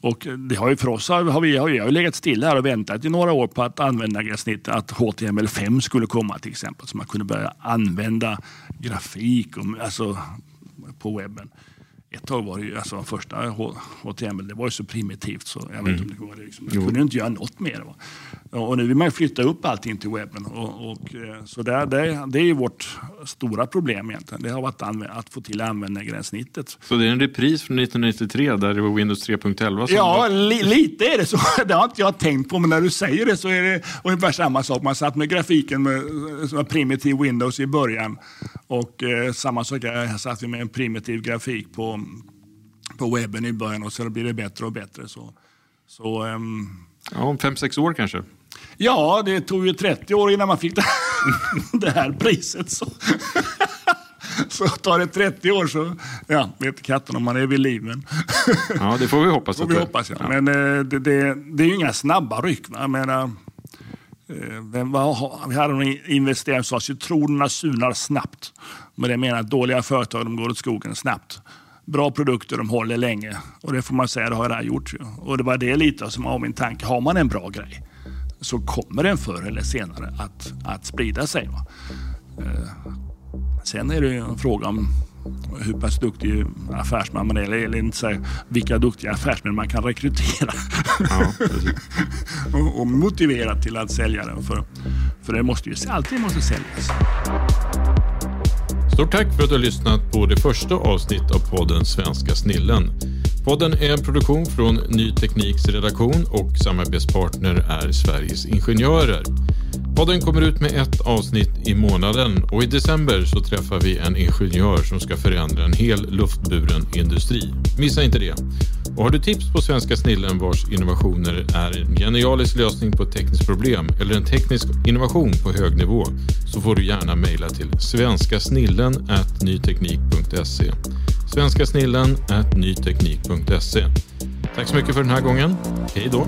och det har ju för oss har vi, har ju legat stilla här och väntat i några år på att användargränssnitt, att HTML5 skulle komma till exempel. Så man kunde börja använda grafik och, alltså, på webben. Ett tag var det ju, alltså första HTML, det var ju så primitivt så jag vet inte mm. om det var det. Liksom. Man kunde inte göra något mer. Va? Och nu vill man flytta upp allting till webben. Och, och eh, så det, det, det är vårt stora problem egentligen. Det har varit att få till användargränssnittet. Så det är en repris från 1993 där det var Windows 3.11? Ja, li, lite är det så. Det har inte jag tänkt på, men när du säger det så är det ungefär samma sak. Man satt med grafiken med som primitiv Windows i början och eh, samma sak här satt vi med en primitiv grafik på, på webben i början och så blir det bättre och bättre. Så, så um, ja, om fem, sex år kanske? Ja, det tog ju 30 år innan man fick det här priset. Så, så tar det 30 år så ja, vet katten om man är vid liv. Men ja, det får vi hoppas. får vi hoppas ja. ja. Men eh, det, det, det är ju inga snabba ryck. Jag menar, eh, vem, vad, vi hade en investerare som sa citronerna sunar snabbt. Men det menar att dåliga företag de går åt skogen snabbt. Bra produkter, de håller länge. Och det får man säga, det har det här gjort. Och det var det lite som var min tanke. Har man en bra grej, så kommer den förr eller senare att, att sprida sig. Va? Eh, sen är det en fråga om hur pass duktig affärsman man är, eller inte säga, vilka duktiga affärsmän man kan rekrytera. Ja, och, och, motivera till att sälja den. För, för det måste ju alltid måste säljas. Stort tack för att du har lyssnat på det första avsnittet av podden Svenska snillen. Podden är en produktion från Ny Tekniks redaktion och samarbetspartner är Sveriges Ingenjörer. Podden kommer ut med ett avsnitt i månaden och i december så träffar vi en ingenjör som ska förändra en hel luftburen industri. Missa inte det. Och har du tips på svenska snillen vars innovationer är en genialisk lösning på ett tekniskt problem eller en teknisk innovation på hög nivå så får du gärna mejla till svenskasnillen nyteknik.se svenskasnillen nyteknik.se Tack så mycket för den här gången. Hej då!